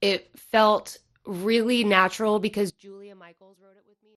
it felt really natural because Julia Michaels wrote it with me.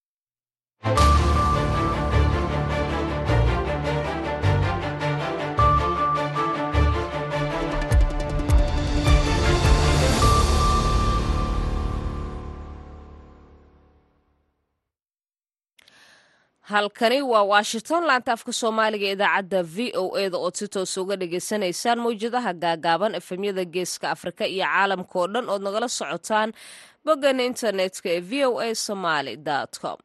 Halkani waa washington. Laanta afka soomaaliga idaacadda v o eda ood si toos uga dhagaysanaysaan mawjadaha gaagaaban efemyada geeska afrika iyo caalamka oo dhan ood nagala socotaan boggan internetka ee v o a somaly com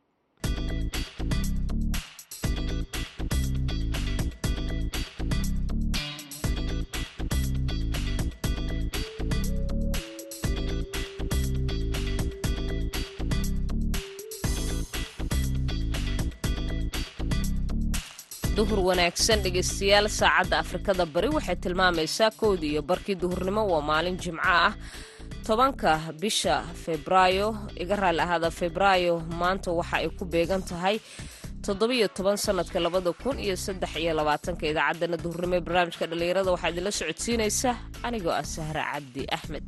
duhur wanaagsan dhegaystayaal saacadda afrikada bari waxay tilmaamaysaa kowdii iyo barkii duhurnimo waa maalin jimco ah. Tobanka bisha febraayo iga raalli ahaada febraayo maanta waxa ay ku beegan tahay toddobiyo toban sanadka labada kun iyo saddex iyo labaatanka idaacaddana duhurnimo ee barnaamijka dhallinyarada waxaa idinla socodsiinaysa anigoo ah sahre cabdi axmed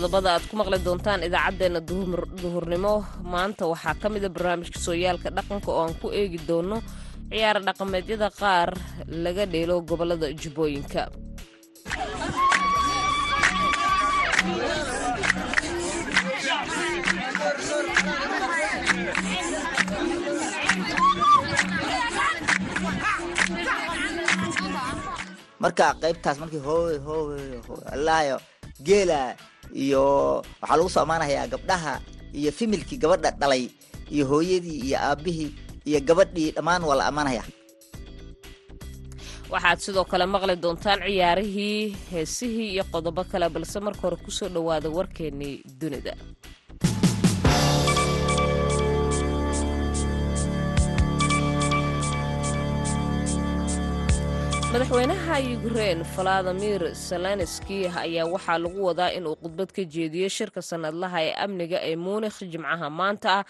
qodobada aad ku maqli doontaan idaacaddeenna duhurnimo maanta waxaa ka mida barnaamijka sooyaalka dhaqanka oo aan ku eegi doono ciyaaro dhaqameedyada qaar laga dheelo gobollada jubbooyinka marka qaybtaas markii hooy hooy allaayo geela iyo waxaa lagu soo amaanayaa gabdhaha iyo fimilkii gabadha dhalay iyo hooyadii iyo aabbihii iyo gabadhii dhammaan waa la ammaanaya waxaad sidoo kale maqli doontaan ciyaarihii heesihii iyo qodobo kale balse marka hore ku soo dhowaada warkeennii dunida madaxweynaha yukrein valadimir zelenski ayaa waxaa lagu wadaa inuu khudbad ka jeediyo shirka sanadlaha ee amniga ee muunikh jimcaha maanta ah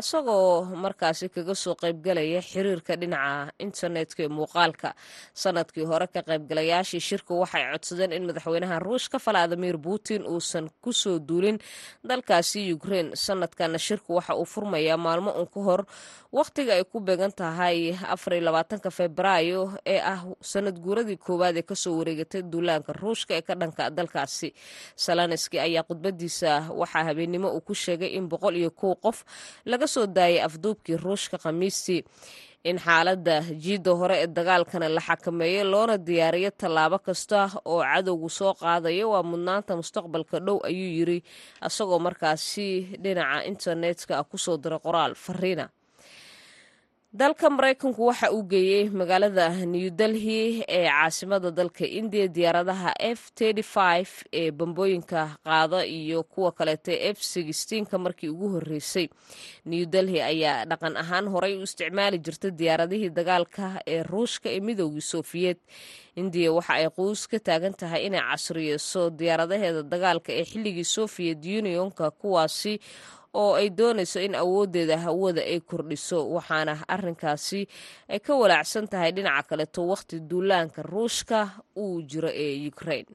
isagoo markaasi kaga soo qaybgalaya xiriirka dhinaca internetka ee muuqaalka. Sanadkii hore ka qaybgalayaashii shirka waxay codsadeen in madaxweynaha ruushka valadimir putin uusan ku soo duulin dalkaasi yukrein sanadkana shirku waxa uu furmayaa maalmo un ka hor wakhtiga ay ku beegan tahay febraayo ee ah sanad guuradii koowaad ee ka soo wareegatay duulaanka ruushka ee ka dhanka dalkaasi. Salanski ayaa khudbadiisa waxaa habeennimo uu ku sheegay in boqol iyo kow qof laga soo daayay afduubkii ruushka khamiistii in xaaladda jiidda hore ee dagaalkana la xakameeyo loona diyaariyo tallaabo kasta oo cadowgu soo qaadayo waa mudnaanta mustaqbalka dhow ayuu yiri isagoo markaasi dhinaca internetka ku soo diray qoraal fariina dalka maraykanku waxa uu geeyey magaalada new delhi ee caasimada dalka indiya diyaaradaha f ee bambooyinka qaada iyo kuwa kaleeta f ka markii ugu horeysay new delhi ayaa dhaqan ahaan horey u isticmaali jirtay diyaaradihii dagaalka ee ruushka ee midoogii sofiyeet indiya waxa ay quus ka taagan tahay inay casriyeyso diyaaradaheeda dagaalka ee xilligii soviet unionka kuwaasi oo ay doonayso in awoodeeda hawada ay kordhiso waxaana arinkaasi ay ka walaacsan tahay dhinaca kaleto wakhti duulaanka ruushka uu jiro ee ukrain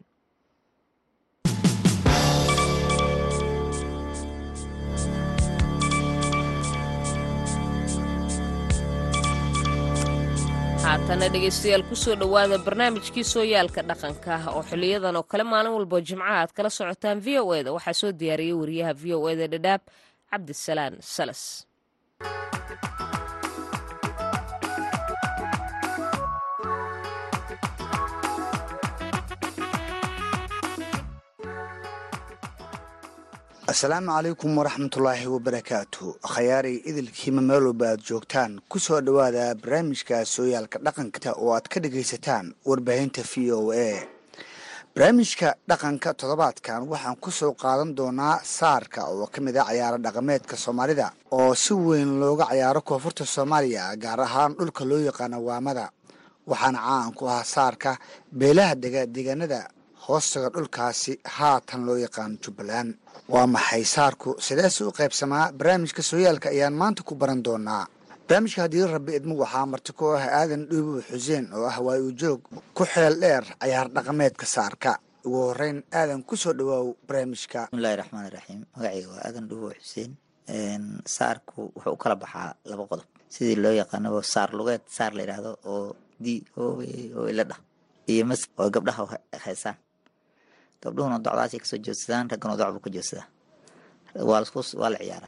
haatana dhegaystayaal ku soo dhowaada barnaamijkii sooyaalka dhaqanka oo xiliyadan oo kale maalin walbo jimcaha aad kala socotaan v o eda waxaa soo diyaariyey wariyaha v o eda dhadhaab cabdisalaan salas asalaamu calaykum waraxmatullaahi wabarakaatu khayaaray idilkiima meelwalba aad joogtaan ku soo dhowaada barnaamijka sooyaalka dhaqanka oo aad ka dhagaysataan warbaahinta v o a barnaamijka dhaqanka toddobaadkan waxaan ku soo qaadan doonaa saarka oo ka mid a cayaaro dhaqameedka soomaalida oo si weyn looga cayaaro koonfurta soomaaliya gaar ahaan dhulka loo yaqaano waamada. Waxaana caan ku ah saarka beelaha dega deegaanada hoostaga dhulkaasi haatan loo yaqaano jubbaland. Waa maxay saarku sideese u qaybsamaa? Barnaamijka sooyaalka ayaan maanta ku baran doonaa barnaamijka haddii rabbi idmo waxaa marti ku ah aadan dhuubow xuseen oo ah waayu joog ku xeel dheer cayaar dhaqameedka saarka. Ugu horeyn aadan ku soo dhawaaw barnaamijka. Bismillahi raxmaan iraxiim magacayga waa aadan dhuubo xuseen. Saarku wuxuu u kala baxaa laba qodob. Sidii loo yaqaanaba saar lugeed saar la yidhaahdo oo di oo iyo mas oo gabdhaha haysaan gabdhuhuna docdaasay ka soo joodsadaan raggana doc buu ka lasku waa la ciyaara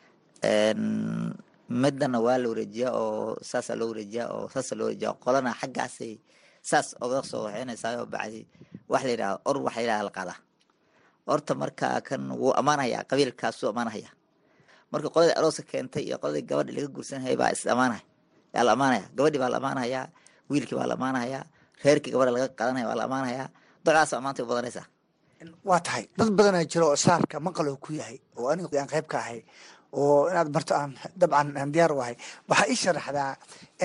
midana waa la wareejiyaa oo saasaa loo wareejiyaa oo saasa loo wareejiyaa qolana xaggaasay saas oga soo waxeynaysaa oo bacdi wax la yidhahdo or wax la yidhahda la qaadaa. Horta markaa kan wuu ammaanayaa qabiilkaasuu ammaanahaya marka qoladii arooska keentay iyo qoladii gabadhi laga guursanayay baa is ammaanaya yaa la ammaanaya gabadhii baa la ammaanayaa wiilkii baa la ammaanayaa reerkii gabadha laga qadanaya baa la ammaanayaa docaas ammaanta u badanaysaa. Waa tahay. Dad badanaa jira oo saarka maqaloo ku yahay oo aniga aan qayb ka ahay oo inaad marto aan dabcan aan diyaar u ahay. Waxaa ii sharaxdaa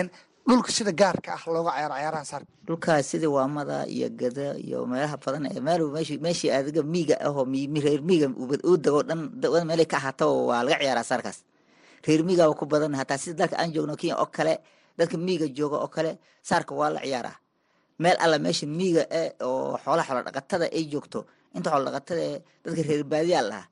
in dhulka sida gaarka ah looga cayaaro cayaaraha saarka dhulkaas sidii waamada iyo gada iyo meelaha badan ee meel meesh meeshii adiga miiga ahoo reer miiga uu dago dhan meelay ka ahaataba waa laga ciyaaraa saarkaas. Reer miigaa ku badan hataa sida dalka aan joogno kenya oo kale dadka miiga jooga oo kale saarka waa la ciyaaraa. Meel alla meesha miiga eh oo xoolaha xoola dhaqatada ay joogto inta xoola dhaqatada dadka reer baadiyaa lahaa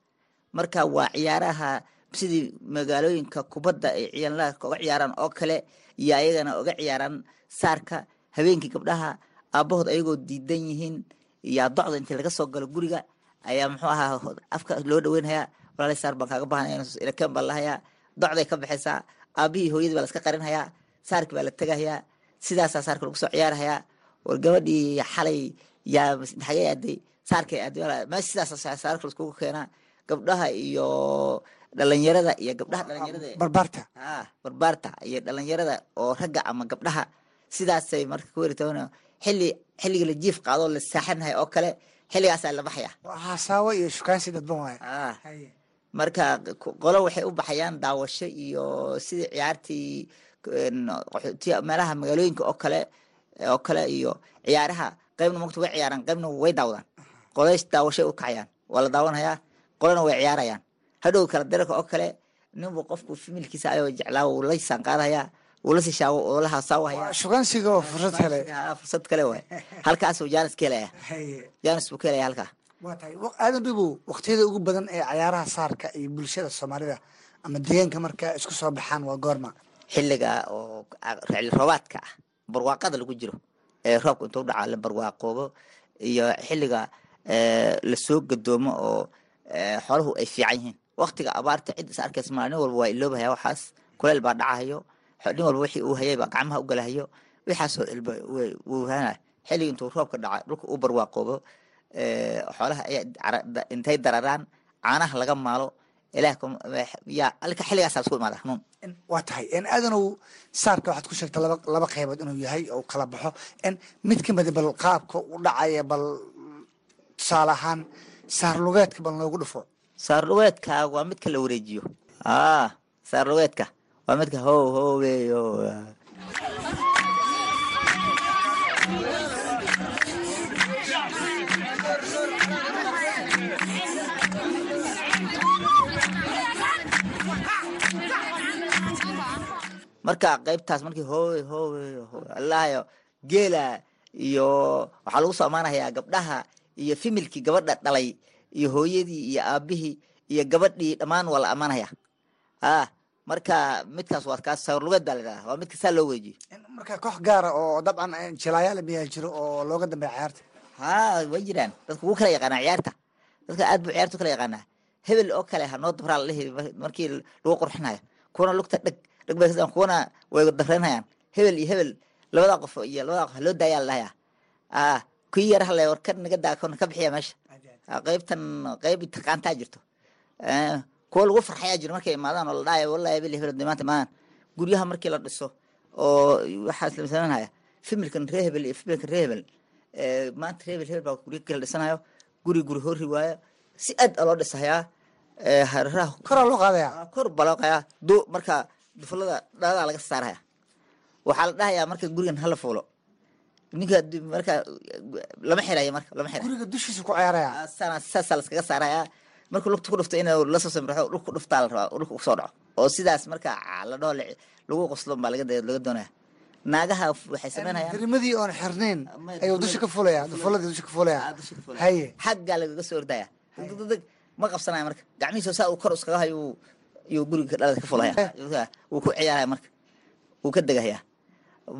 marka waa ciyaaraha sidii magaalooyinka kubadda ay ciyaanlaha uga ciyaaraan oo kale iyo ayagana uga ciyaaraan saarka habeenkii gabdhaha aabahood ayagoo diidan yihiin yaa docda intii laga soo galo guriga ayaa muxuu ahaa afka loo dhaweynhayaa walaalay saar baan kaaga baahanaya ilaken baan lahayaa docday ka baxaysaa aabihii hooyadii baa laska qarinhayaa saarkii baa la tegahayaa sidaasaa saarka lagu soo ciyaarhayaa war gabadhii xalay yaa xagee aaday saarkay aaday meesha sidaas saarka laiskugu keenaa gabdhaha iyo dhalinyarada iyo gabdhaha dhalinyarada barbaarta. Barbaarta iyo dhalinyarada oo ragga ama gabdhaha. Sidaasay marka ku weritoona xilli xilliga la jiif qaadoo la saaxanahay oo kale xilligaasaa la baxaya hasaawo iyo shukaansi dadban waaya marka qolo waxay u baxayaan daawasho iyo sidii ciyaartii qaxootiya meelaha magaalooyinka oo kale oo kale iyo ciyaaraha qaybna mogta way ciyaaraan qaybna way daawadaan qolays daawashay u kacayaan waa la daawanhayaa qolana way ciyaarayaan hadhow kala dararka oo kale ninbu qofku familkiisa ayoo jeclaa wuu la saanqaadhayaa wuu la sishaawo oo la hasaawahaya fursad hele fursad kale waay. Halkaasuu jaanis ka helaya. Jaanis buu ka helaya halkaa. Waa tahay. Aadan dhubow waqtiyada ugu badan ee cayaaraha saarka iyo bulshada soomaalida ama deegaanka marka isku soo baxaan waa goorma. Xilliga oo ricli roobaadka ah barwaaqada lagu jiro ee roobka intuu dhaca la barwaaqoobo iyo xilliga la soo gadoomo oo xooluhu ay fiican yihiin waktiga abaarta cid is arkaysa maa nin walba waa iloobahaya waxaas kuleel baa dhacahayo nin walba wixii uu hayay baa gacmaha u galahayo wixaasoo ilba wuu hana xilliga intuu roobka dhaca dhulka uu barwaaqoobo xoolaha ay intay dararaan caanaha laga maalo ilaah yaa alka xilligaasaa isku imaada hanuun waa tahay. Aadanow saarka waxaad ku sheegta laba laba qaybood inuu yahay oo kala baxo. Mid ka mida bal qaabka u dhacaya bal tusaale ahaan saar lugeedka bal noogu dhufo saar lugeedka waa midka la wareejiyo. Ah saar lugeedka waa midka how howeyo marka qaybtaas markii hoowe hoowe allahayo geela iyo waxaa lagu soo ammaanayaa gabdhaha iyo fimilkii gabadha dhalay iyo hooyadii iyo aabihii iyo gabadhii dhammaan waa la ammaanaya ah marka midkaas waa kaas sawirlugeed baa la yidhahdaa waa midka saa loo weejiyo. Marka koox gaara oo dabcan jilaayaal miyaa jiro oo looga dambeeya ciyaarta. Ha way jiraan. Dadka wuu kala yaqaanaa ciyaarta. Dadka aad buu ciyaarta kala yaqaanaa. Hebel oo kale hanoo dabraa lalehi markii lagu qurxinayo kuwana lugta dheg dheg bay kuwana way dafreynayaan hebel iyo hebel labadaa qof iyo labadaa qof haloo daayaa ladhahayaa ah kii yar hale war ka naga daa ka bixiya meesha qaybtan qayb taqaantaa jirto kuwa lagu farxayaa jiro markay imaadaan oo la wallahi hebel hebel maanta imaadaan guryaha markii la dhiso oo waxaa islamsananaya fimilkan ree hebel iyo fimilkan ree hebel maanta ree hebel hebel baa gurya kala dhisanayo guri guri hori waayo si aad a loo dhisahayaa hararaha koraa loo qaadaya kor baa loo qayaa du marka dufalada dhaladaa laga saaraya waxaa la dhahayaa marka gurigan hala fuulo ninka marka lama xirayo marka lama xirayo guriga dushiisa ku ciyaaraya. Saana saasaa laskaga saaraya. Markuu lugta ku dhufto inuu la soo samraxo dhulka ku dhuftaa la rabaa dhulka ku soo dhaco. Oo sidaas marka la dhaho lagu qoslo baa laga laga doonaya. Naagaha waxay samaynayaan darimadii oon xirnayn ayuu dusha ka fulaya dufuladii dusha ka fulaya haye. Xaggaa lagaga soo ordaya degdeg ma qabsanaya marka. Gacmihiisa saa uu kor iskaga hayo uu- iyuu guriga dhalada ka fulaya wuu ku ciyaaraya marka. Wuu ka degahaya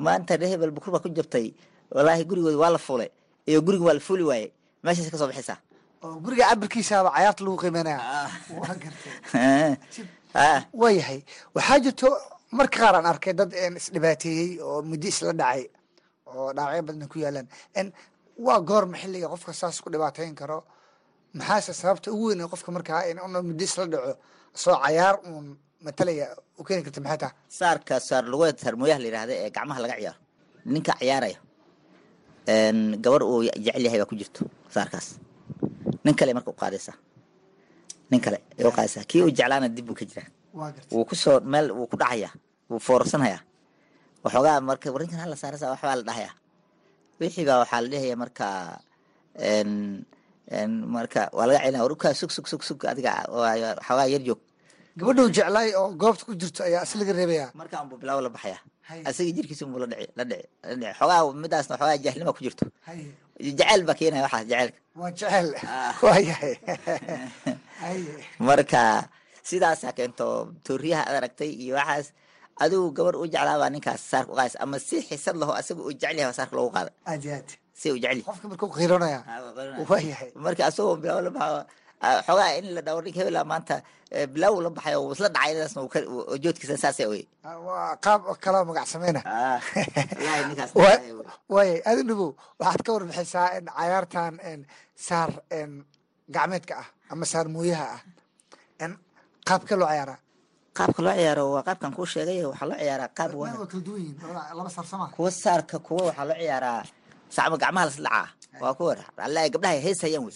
maanta hebel bukur baa ku jabtay walaahi gurigooda waa la fulay iyo guriga waa la fuli waaye meeshaas ka soo oo guriga cabirkiisaaba cayaarta lagu qiimeynaya. Waa gartay. Ah, waxaa jirto marka qaar aan arkay dad isdhibaateeyey oo muddo isla dhacay oo dhaawacyo badan ku yaalaan waa goorma xilliga qofka saas ku dhibaateyn karo? Maxaase sababta ugu weyn qofka markaa in muddo isla dhaco? Soo cayaar uun matalaya u keeni karta maxay taha saarka saar lugeed sarmooyaha la yidhaahda ee gacmaha laga ciyaaro. Ninka ciyaaraya gabar uu jecel yahay baa ku jirto saarkaas. Nin kale marka u nin kale u qaadaysaa kii uu jeclaana dib buu ka jiraa. Wuu ku soo meel wuu ku dhacayaa wuu foorarsanhayaa. Waxoogaa marka warinkan hala saarasa waxbaa la dhahayaa. Wixii baa waxaa la dhehaya marka marka waa laga celinaya warukaa sug sug sug sug adiga waxoogaa yar joog. Gabadhuu jeclaay oo goobta ku jirto ayaa is laga reebaya marka unbuu bilaabo la baxaya Hay. Asaga jirkiisa unbuu la dhici la dhici la dhici. Xoogaa midaasna xoogaa jahlima ku jirto. Jaceyl baa keenaya waxaas jaceylka waa jecel. Waayahay haye marka sidaasaa keento tooriyaha aad aragtay iyo waxaas adigu gabar u jeclaabaa ninkaas saarka u qaadaysa ama si xisad laho asaga uu jecel yahay saarka loogu qaaday aad aad. Si uu jecel yahay qofka markuu qiironaya waayahay marka asagoo bilaabo la ah, xoogaa in la dhawo ninka hebela maanta eh, bilaaw la baxayo uu isla uu- joodkiisa saasay oye waa qaab kaloo magac sameyna wallaahi ninkaas Wa- waayay aadi dhubow waxaad ka warbixisaa in cayaartan saar gacmeedka ah ama saar mooyaha ah qaabka loo cayaaraa qaabka loo ciyaaro waa qaabkan kuu sheegay waxaa loo ciyaaraa qaab kuwa saarka kuwa waxaa loo ciyaaraa sacma gacmaha las dhacaa waa kuwa gabdhaha ay hees hayaan wey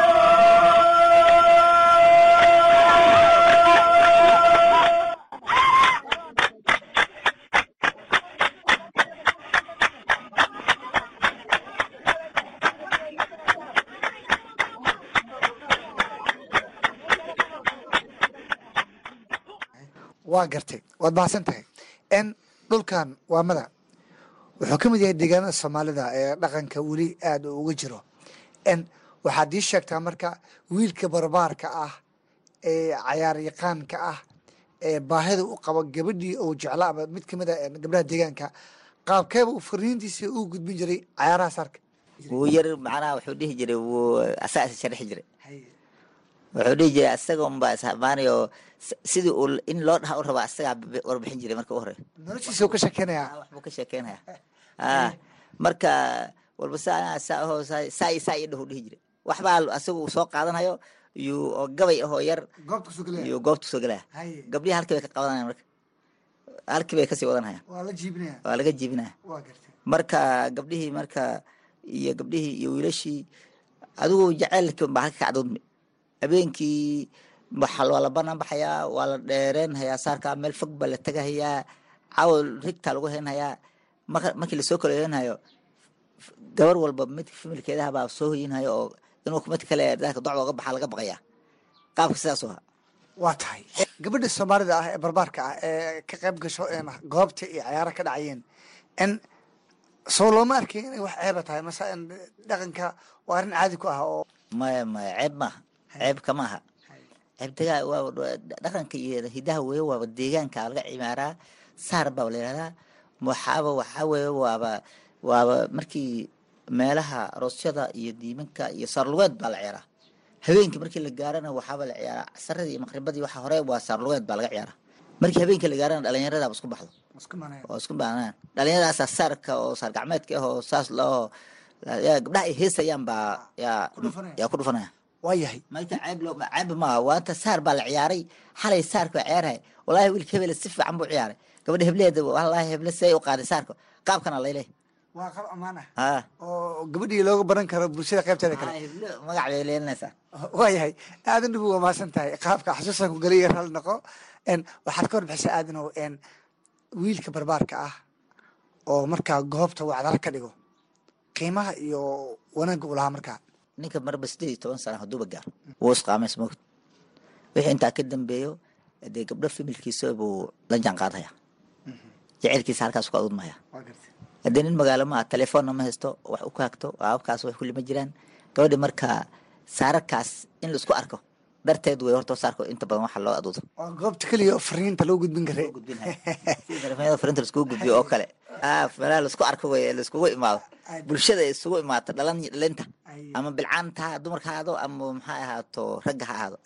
gartay waad mahadsan tahay n dhulkan waamada wuxuu ka mid yahay deegaanada soomaalida ee dhaqanka weli aad u uga jiro. N waxaad ii sheegtaa marka wiilka barbaarka ah ee cayaar yaqaanka ah ee baahida u qabo gabadhii uu jecla ama mid ka mid a gabdhaha deegaanka qaabkeeba uu fariintiisa u gudbin jiray cayaaraha saarka. Wuu yar macnaha wuxuu dhihi jiray wuu asaga is jiray wuxuu dhihi jiray asaga unbaa sidii uu in loo dhaha u raba asagaa warbixin jiray marka u hore noloshiisa ka sheekeynayaa wax buu ka sheekeynaya ah marka walba saa saa ahoo saa saa iyo saa iyo dhahu dhihi jiray. Waxbaa asaga uu soo qaadanayo iyo oo gabay ahoo yar goobta ku soo gelaya. gabdhihi halkii bay ka qabanayaan marka. Halkii bay ka sii wadanayaan. Waa laga jiibinaya. Marka gabdhihii marka iyo gabdhihii iyo wiilashii adigu jaceylkii baa halka ka cadowdmi habeenkii waa la banaan baxayaa waa la dheereenhayaa saarkaa meel fog baa la tegahayaa caawa rigtaa lagu heenhayaa marka- markii la soo kala heenhayo gabar walba mid familkeedaha baa soo hoyinhayo oo inuu mid kale docda uga baxaa laga baqayaa. Qaabka sidaas u ahaa waa tahay. Gabadha soomaalida ah ee barbaarka ah ee ka qayb gasho goobta iyo cayaaro ka dhacayeen in soo looma arkay inay wax ceeba tahay mase dhaqanka waa arrin caadi ku ah oo maya maya ceeb maaha ceeb kama aha dhaqanka iyo hidaha weeye waaba deegaanka laga cimaaraa. Saar baa la yihahdaa waxaaba waxaa weeye waaba waaba markii meelaha aroosyada iyo diimanka iyo saarlugeed baa la ciyaaraa. Habeenkii markii la gaarana waxaaba la ciyaaraa. Casaradii iyo maqribadii waxa hore waa saarlugeed baa laga ciyaaraa. Markii habeenkii la gaarana dhalinyaradaaba isku baxdo. Oo isku baanaan dhalinyaradaasa saarka oo saar gacmeedka ah oo saas loo gabdhaha ay heesayaan baa yaa yaa ku dhufanaya waa yahay. Maanta ceeb maaha waanta saar baa la ciyaaray. Xalay saarka waa ciyaarhay wallaahi wiilka hebele si fiican buu ciyaaray. Gabadha hebleeda wallaahi heble see u qaaday saarka qaabkana layleh waa qab ammaan ah. Oo gabadhii looga baran karo bulshada qaybteeda kale. Magac bay leelinaysaa waayahay aadan dhibu waa mahadsan tahay. Qaabka xasuusan ku geliya ral noqo. Waxaad ka warbixisaa aadanow wiilka barbaarka ah oo markaa goobta wacdala ka dhigo. Qiimaha iyo wanaagga u lahaa markaa ninka marba sideed iyo toban sana haduuba gaaro. Wuu isqaameys moogd wixii intaa ka dambeeyo dee gabdho familkiisa buu la jaan jecelkiisa halkaas ku adudmaya haddii nin magaalo maaha telefoonna ma haysto wax u kaagto aabkaas wax kulli ma jiraan. Gabadhi markaa saararkaas in la isku arko darteed way horta saarko inta badan waxa loo aduudo. Goobta keliya oo fariinta loo gudbin telefoonyada farinta laiskugu gudbiyo oo kale. Ah meelaha la isku arko wey laiskugu imaado bulshada isugu imaato dhalinta ama bilcaanta ha dumarka ha ahaado ama maxaa ahaato ragga ha ahaado.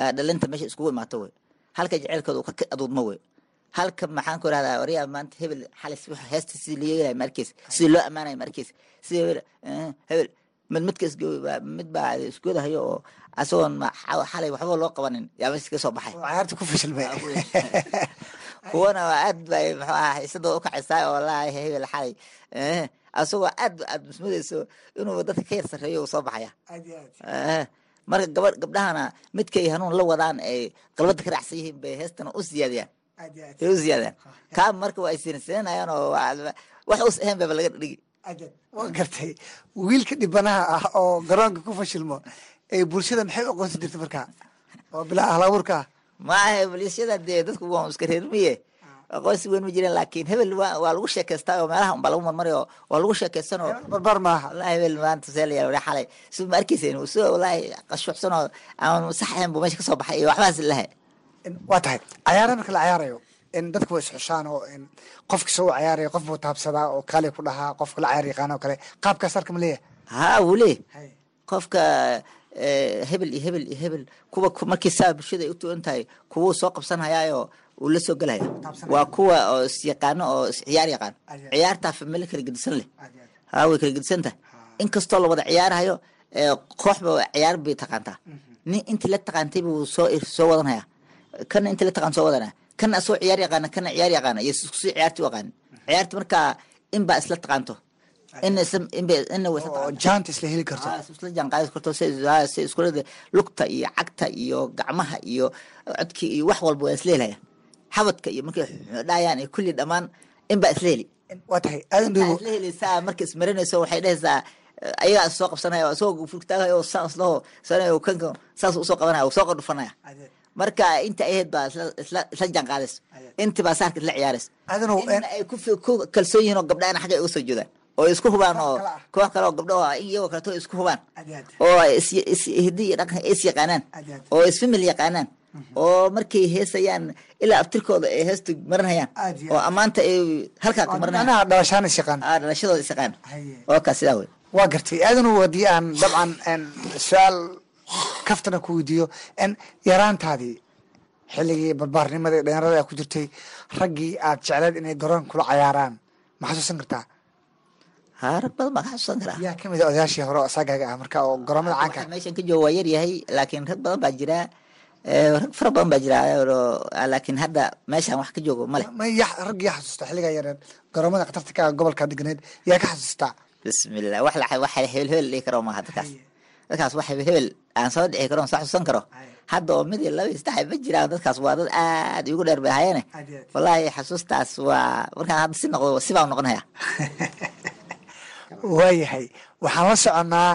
Ah, dhalinta meesha iskugu imaato wey. Halka jecelkooda uu ka aduudmo wey. Halka maxaan ku irahdaa waryaa maanta hebel xalis heesta sidii loo yeelaya markiis sidii loo ammaanaya markiis. Sidii hebel eh, hebel mid midka isgo mid baa isgoodahayo oo asagoon ma- xa- xalay waxba loo qabanin. Yaa meesha ka soo baxay kuwana waa aad bay muxuu ahaa xiisadooda u kacaysaa oo wallaahi hebel xalay asagoo aad aad musmudayso inuu dadka ka yar sarreeyo uu soo baxaya marka gaba gabdhahana midkay hanuun la wadaan ay qalbada ka raacsan yihiin bay heestana u siyaadiyaan ay u siyaadiyaan kaa marka waa isinasinayaan oo wax us ahayn baba laga dhigi waa gartay wiilka dhibanaha ah oo garoonka ku fashilmo ee bulshada maxay u aqoonsan jirta markaa oo bilaa ahlabuurka ah maaha bulshada dee dadku waa iska reermiye aqoonsi weyn ma jireen laakiin hebel waa lagu sheekaystaa oo meelaha unbaa lagu marmari oo waa lagu sheekaysan oo barbaar maaha wallahi hebel maanta see la yaalla wali xalay si ma arkeysen soo wallahi qashuucsan oo aan sax ahayn buu meesha ka soo baxay iyo waxbaas lahay waa tahay cayaara marka la cayaarayo in dadku way isxushaan oo in qofka soo cayaaraya qof buu taabsadaa oo kaali ku dhahaa qofka la cayaar yaqaana oo kale qaabkaas arka ma leeyahay haa wule qofka hebel iyo hebel iyo hebel. Kuwa ku- markii saa bulshada ay u tugan tahay kuwuu soo qabsanhayaayo uu la soo gelaya waa kuwa oo isyaqaano oo is ciyaar yaqaan. Ciyaartaa familo kala gedisan leh. Haa way kala gedisan tahay. Inkastoo la wada ciyaarhayo kooxba ciyaar bay taqaantaa. Nin intii la taqaantay buu soo soo wadanaya kana intii la taqaan soo wadanaya kana asoo ciyaar yaqaana kana ciyaar yaqaana. Iyo iskusii ciyaartii u aqaanin ciyaarti markaa inbaa isla taqaanto ina isla- taqaanto jaanta isla heli karto isla jaanqaadi karto si si iskulada lugta iyo cagta iyo gacmaha iyo codki iyo wax walba waa isla helaya xabadka iyo markay dhayaan iyo kulli dhammaan inbaa isla heli waa tahay aadan intaa dhigo isla helaysaa marka ismarinayso waxay dhehaysaa eh, ayagaa soo qabsanaya oo isagoo furtaagayo oo saas laho saas u soo qabanaya oo soo qordhufanaya marka inta ahayd baa isla jaanqaadayso inti baa saarka isla ciyaarayso ay ku kalsoon yihiin oo gabdhahana xagga ay uga soo jeedaan oo isku hubaan oo ah. koox kale oo gabdho ah iyagoo kaleto isku hubaan. Oo hiddi iyo dhaqan is yaqaanaan. Oo isfamil yaqaanaan. Oo markay heesayaan ilaa abtirkooda ay heesta marinayaan oo ammaanta ay halkaa ku marinayaan dhalashaan is yaqaan. Ah dhalashadooda is yaqaan. Haye. oo sidaa wey waa gartay. Aadanow haddii aan dabcan su'aal kaftana ku weydiiyo. Yaraantaadii xilligii barbaarnimada dhalinyarada aad ku jirtay raggii aad jecleed inay garoon kula cayaaraan. Ma xasuusan kartaa haa rag badan baa ka xasuusan karaa yaa ka mid a odayaashii hore oo ah marka oo garoomada caanka. Waxa meeshan ka jooga waa yar yahay laakiin rag badan baa jira eh, rag fara badan baa jira oo- laakiin hadda meeshan wax ka joogo male rag yaa xasuusta xilligaa yareed garoomada khatarta ka ah gobolka deganeed yaa ka xasuustaa bismillah wax wax hebel hebel dhihi karo maaha dadkaas. Dadkaas wax hebel hebel aan soo dhici karo aan soo xasuusan karo. Hadda oo mid iyo laba iyo saddex ma jiraan dadkaas waa dad aad igu dheer bay ahayeene wallaahi xasuustaas waa markaan hadda si noqdo si baan noqonaya waayahay waxaan la soconnaa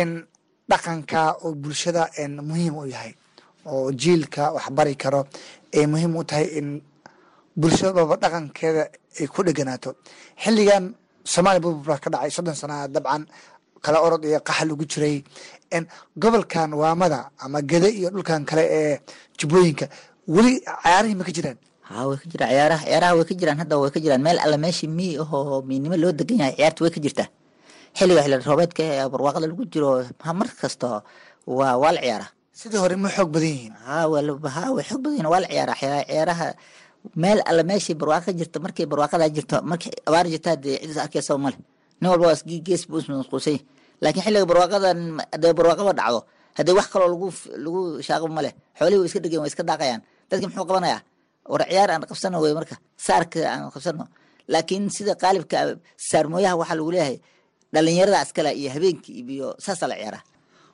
in dhaqanka oo bulshada muhiim u yahay oo jiilka wax bari karo ay muhiim u tahay in bulshadaba dhaqankeeda ay ku dheganaato. Xilligan soomaaliya burbur ka dhacay soddon sana dabcan kala orod iyo qaxa lagu jiray. N gobolkan waamada ama gede iyo dhulkan kale ee jubbooyinka weli cayaarihii ma ka jiraan haa way ka jiraan. Ciyaaraha ciyaaraha way ka jiraan. Hadda way ka jiraan. Meel alla meeshii mii ahoo miinimo loo degan yahay ciyaarta way ka jirtaa. Xilliga xilli roobeedka ee barwaaqada lagu jiro. Ha mar kasta waa waa la ciyaaraa. Sidii hore ma xoog badan yihiin? Haa way xoog badan yihiin, waa la ciyaaraa. Ciyaa- ciyaaraha meel alla meeshii barwaaqo ka jirta markay barwaaqada jirto markay abaar jirtaa dee cidis arkaysa male. Nin walba waa gees buu ismasquulsan yahay laakiin xilliga barwaaqada hadee barwaaqaba dhacdo haddii wax kaloo lagu lagu shaaqo ma leh xoolihii way iska dhegeen way iska daaqayaan. Dadki muxuu qabanayaa war ciyaar aan qabsano wey marka saarka aan qabsano. Laakiin sida qaalibka saarmooyaha waxaa lagu leeyahay dhalinyarada askale iyo habeenkii iyo saasaa la ciyaara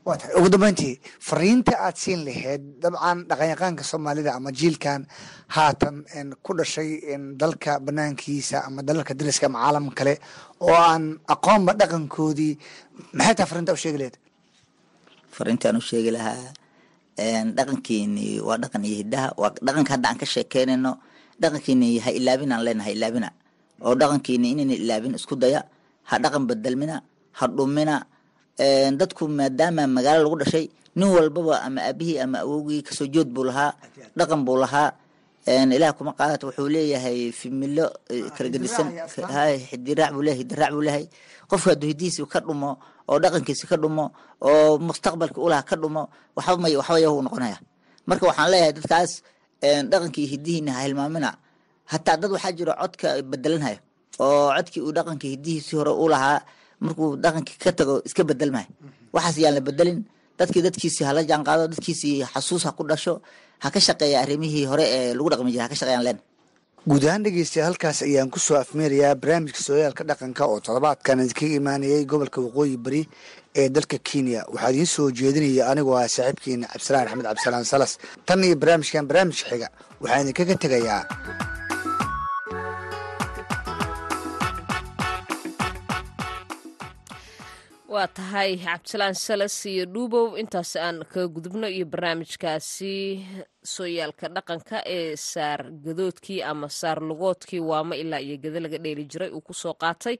waa tahay ugu dambeyntii fariinta aad siin lahayd dabcan dhaqanyaqaanka soomaalida ama jiilkan haatan ku dhashay dalka banaankiisa ama dalalka dariska ama caalam kale oo aan aqoonba dhaqankoodii maxay tahay fariinta u sheegi lahayd fariintaan u sheegi lahaa dhaqankeeni waa dhaqan iyo hidaha waa dhaqanka hadda aan ka sheekeynayno dhaqankeeni ha ilaabin aan leenahay ilaabina. Oo dhaqankeeni inayna ilaabin isku daya ha dhaqan bedelmina ha dhumina. Dadku maadaama magaalo lagu dhashay nin walbaba ama aabihii ama awowgii ka soo jood buu lahaa dhaqan buu lahaa ilaah kuma qaadat wuxuu leeyahay fimilo kala gedisan. xidiraac buu leeyahay hidiraac buu leeyahay. Qofka hadduu hidihiisi ka dhumo oo dhaqankiisi ka dhumo oo mustaqbalka ulaha ka dhumo waxba may waxba yahu noqonaya. Marka waxaan leeyahay dadkaas dhaqankii hidihiina ha hilmaamina. Hataa dad waxaa jiro codka bedelanhayo oo codkii uu dhaqankii hidihiisi hore u lahaa markuu dhaqankii ka tago iska bedelmayo waxaas yaan la bedelin dadkii dadkiisi hala jaanqaado dadkiisi xasuus ha ku dhasho ha ka shaqeeya arrimihii hore ee lagu dhaqmi jiray ha ka shaqeeyaan leen guud ahaan dhegeystayaal halkaas ayaan ku soo afmeerayaa barnaamijka sooyaalka dhaqanka oo toddobaadkan idinkaga imaanayay gobolka waqooyi bari ee dalka kenya. Waxaa idiin soo jeedinaya anigoo ah saaxiibkeena cabdisalaan axmed cabdisalaan salas. Tan iyo barnaamijkan barnaamijka xiga waxaan idinkaga tegayaa waa tahay cabdisalaan salas iyo dhuubow intaas aan kaga gudubno iyo barnaamijkaasi sooyaalka dhaqanka ee saar gadoodkii ama saar lugoodkii waama ilaa iyo gada laga dheeli jiray uu ku soo qaatay.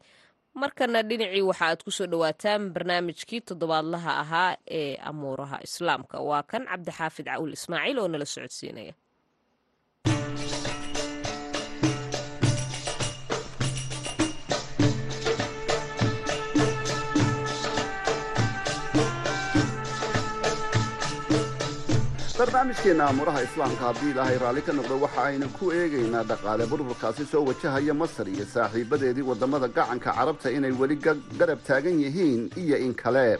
Markana dhinacii waxa aad ku soo dhawaataan barnaamijkii toddobaadlaha ahaa ee amuuraha islaamka. Waa kan cabdixaafid cawul ismaaciil oo nala socodsiinaya barnaamijkeena amuuraha islaamka haddii ilaahay raalli ka noqdo waxa aynu ku eegaynaa dhaqaale. Burburkaasi soo wajahaya masar iyo saaxiibadeedii waddamada gacanka carabta inay weli garab taagan yihiin iyo in kale.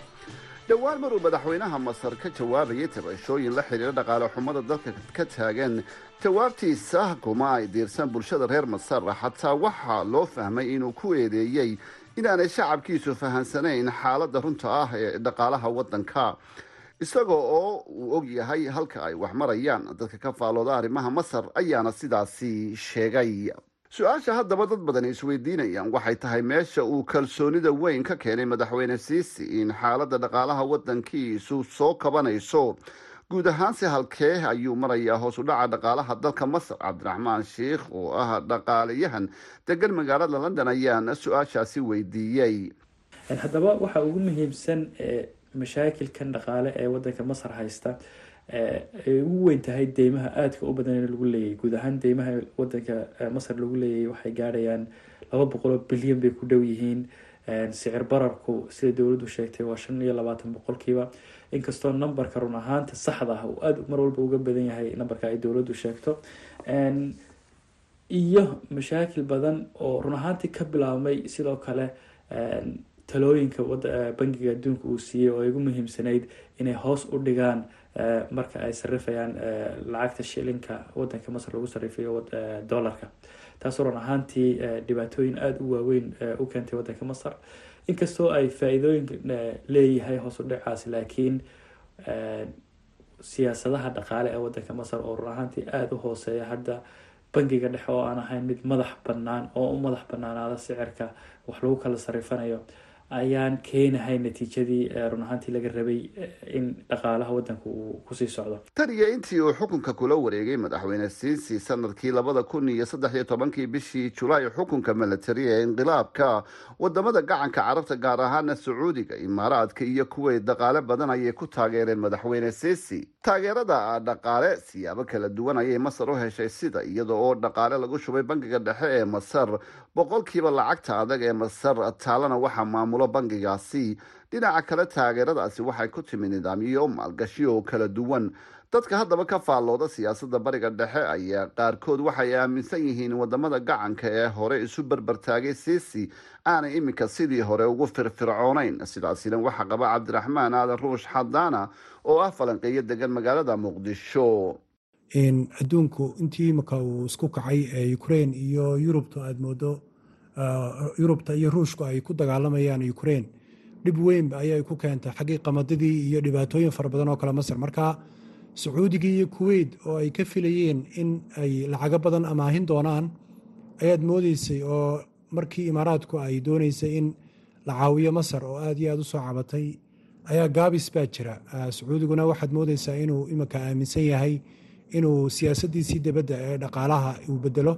Dhowaan maruu madaxweynaha masar ka jawaabayay tabashooyin la xidhiira dhaqaale xumada dalka ka taagan. Jawaabtiisa kuma ay diirsan bulshada reer masar xataa waxaa loo fahmay inuu ku eedeeyey inaanay shacabkiisu fahansanayn xaaladda runta ah ee dhaqaalaha waddanka isagoo oo uu og yahay halka ay wax marayaan dadka ka faalooda arrimaha masar ayaana sidaasi sheegay. Su'aasha haddaba dad badan isweydiinayaan waxay tahay meesha uu kalsoonida weyn ka keenay madaxweyne siisi in xaaladda dhaqaalaha waddankiisu soo kabanayso. Guud ahaanse halkee ayuu marayaa hoos u dhaca dhaqaalaha dalka masar cabdiraxmaan sheikh oo ah dhaqaalayahan degan magaalada london ayaana su'aashaasi weydiiyey. Haddaba waxa ugu muhiimsan mashaakilkan dhaqaale ee wadanka masar haysta ay ugu weyn tahay deymaha aadka u badan lagu leeyahy guud ahaan deymaha wadanka masar lagu leeyahy waxay gaadhayaan laba boqoloo bilyan bay ku dhow yihiin. Sicir bararku sida dowladdu sheegtay waa shan iyo labaatan boqolkiiba. Inkastoo numberka run ahaanta saxda ah uu aada mar walba uga badan yahay numberka ay dowladdu sheegto. Iyo mashaakil badan oo run ahaantii ka bilaabmay sidoo kale talooyinka bangiga adduunka uu siiyey oo ugu muhiimsanayd inay hoos u dhigaan marka ay sarifayaan lacagta shilinka wadanka masar lagu sarifayo dollarka. Taasoo run ahaantii dhibaatooyin aada u waaweyn u keentay wadanka masar. Inkastoo ay faa-iidooyin leeyahay hoos u dhicaas laakiin siyaasadaha dhaqaale ee wadanka masar oo run ahaantii aada u hooseeya hadda bangiga dhexe oo aan ahayn mid madax bannaan oo u madax bannaanaada sicirka wax lagu kala sarifanayo ayaan keenahay natiijadii run ahaantii laga rabay in dhaqaalaha wadanka uu ku sii socdo. Tan iyo intii uu xukunka kula wareegay madaxweyne siisi sannadkii labada kun iyo saddex iyo tobankii bishii julaay xukunka milatari ee inqilaabka waddamada gacanka carabta gaar ahaana sacuudiga imaaraadka iyo kuweyt dhaqaale badan ayay ku taageereen madaxweyne siisi taageerada dhaqaale siyaabo kala duwan ayay masar u heshay sida iyada oo dhaqaale lagu shubay bangiga dhexe ee masar boqolkiiba lacagta adag ee masar taalana waxaa maamulo bangigaasi dhinaca kale taageeradaasi waxay ku timi nidaamyo maalgashi oo kala duwan. Dadka haddaba ka faallooda siyaasadda bariga dhexe ayaa qaarkood waxay aaminsan yihiin waddamada gacanka ee hore isu berbertaagay siisi aanay iminka sidii hore ugu firfircoonayn. Sidaasina waxaa qaba cabdiraxmaan aadan ruush xadaana oo ah falanqeeyo degan magaalada muqdisho. Adduunku intii imika uu isku kacay ee ukrein iyo yurubta aad moodo yurubta iyo ruushku ay ku dagaalamayaan ukrein dhib weyn ayay ku keentay xaggii qamadadii iyo dhibaatooyin fara badan oo kale masar. Marka sacuudigii iyo kuweyt oo ay ka filayeen in ay lacago badan amaahin doonaan ayaad moodeysay oo markii imaaraadku ay dooneysay in la caawiyo masar oo aad iyo aad u cabatay ayaa gaabis baa jira. Sacuudiguna waxaad moodeysaa inuu imika aaminsan yahay inuu siyaasaddiisii dibadda ee dhaqaalaha uu bedelo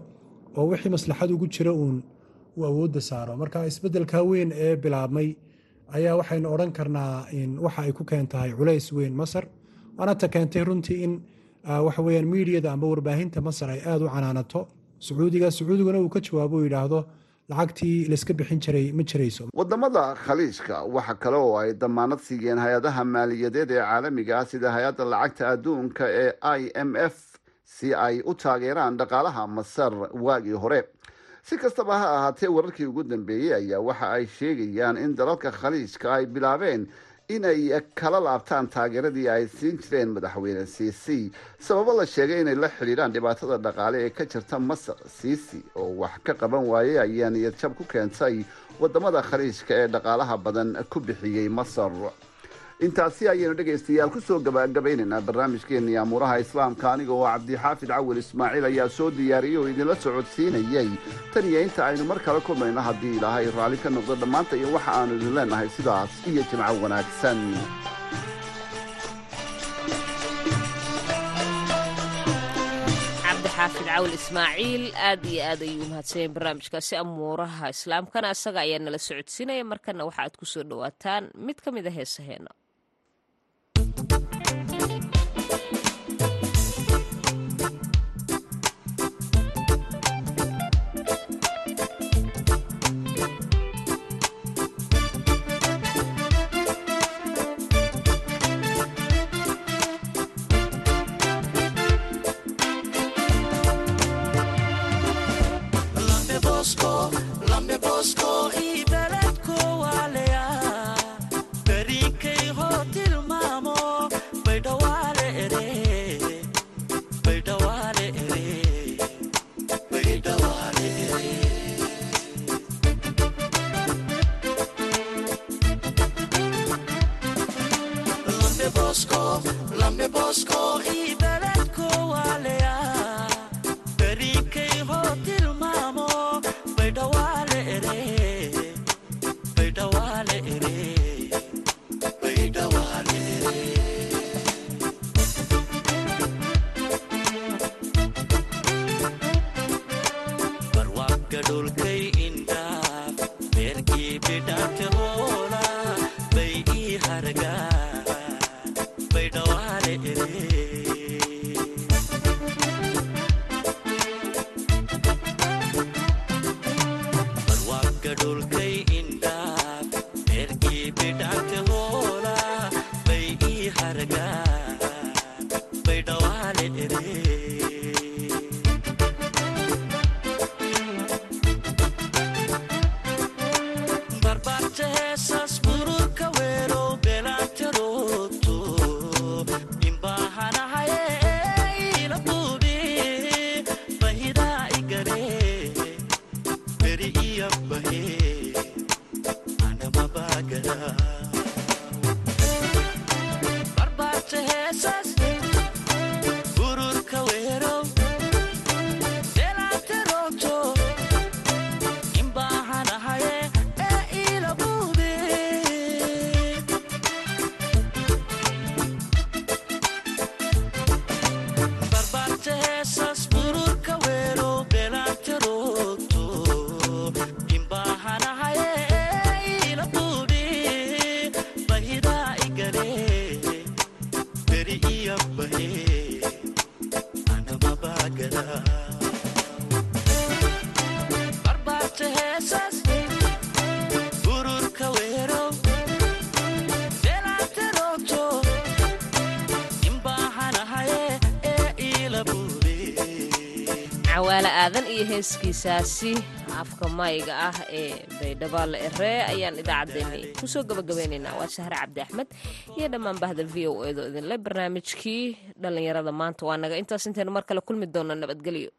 oo wixii maslaxad ugu jira uun uu awoodda saaro. Marka isbeddelka weyn ee bilaabmay ayaa waxaynu odhan karnaa waxa ay ku keentahay culays weyn masar waana ta keentay runtii in waxa weyaan miidiyada amba warbaahinta masar ay aada u canaanato. Sacuudiga sacuudiguna uu ka jawaabo uu yidhaahdo lacagtii layska bixin jiray ma jirayso. Wadamada khaliijka waxa kale oo ay damaanad siiyeen hay'adaha maaliyadeed ee caalamiga ah sida hay'adda lacagta adduunka ee i m f si ay u taageeraan dhaqaalaha masar waagii hore si kastaba ha ahaatee wararkii ugu dambeeyey ayaa waxa ay sheegayaan in dalalka khaliijka ay bilaabeen inay kala laabtaan taageeradii ay siin jireen madaxweyne ciisi sababo la sheegay inay la xidhiidhaan dhibaatada dhaqaale ee ka jirta masar. Ciisi oo wax ka qaban waayey ayaa niyadjab ku keentay waddamada khaliijka ee dhaqaalaha badan ku bixiyey masar intaasi ayaynu dhegaystayaal ku soo gabagabaynaynaa barnaamijkeenii amuuraha islaamka. Aniga oo cabdixaafid cawil ismaaciil ayaa soo diyaariyey oo idinla socodsiinayey tan iyo inta aynu mar kale kulmayno haddii ilaahay raalli ka noqdo dhammaanta iyo waxa aanu idin leenahay sidaas iyo jimco wanaagsan. Cabdixaafid cawil ismaaciil aad iyo aad ayuu umahadsanyay barnaamijkaasi amuuraha islaamkana isaga ayaa nala socodsiinaya markana waxa aad ku soo dhawaataan. Mid ka mid a heesaheena heeskiisaasi afka mayga ah ee baydhabaale eree ayaan idaacaddeenni ku soo gabagabeynaynaa waa sahre cabdi axmed iyo dhammaan bahda v o edo idinle barnaamijkii dhallinyarada maanta. Waa naga intaas intaynu mar kale kulmi doona nabadgelyo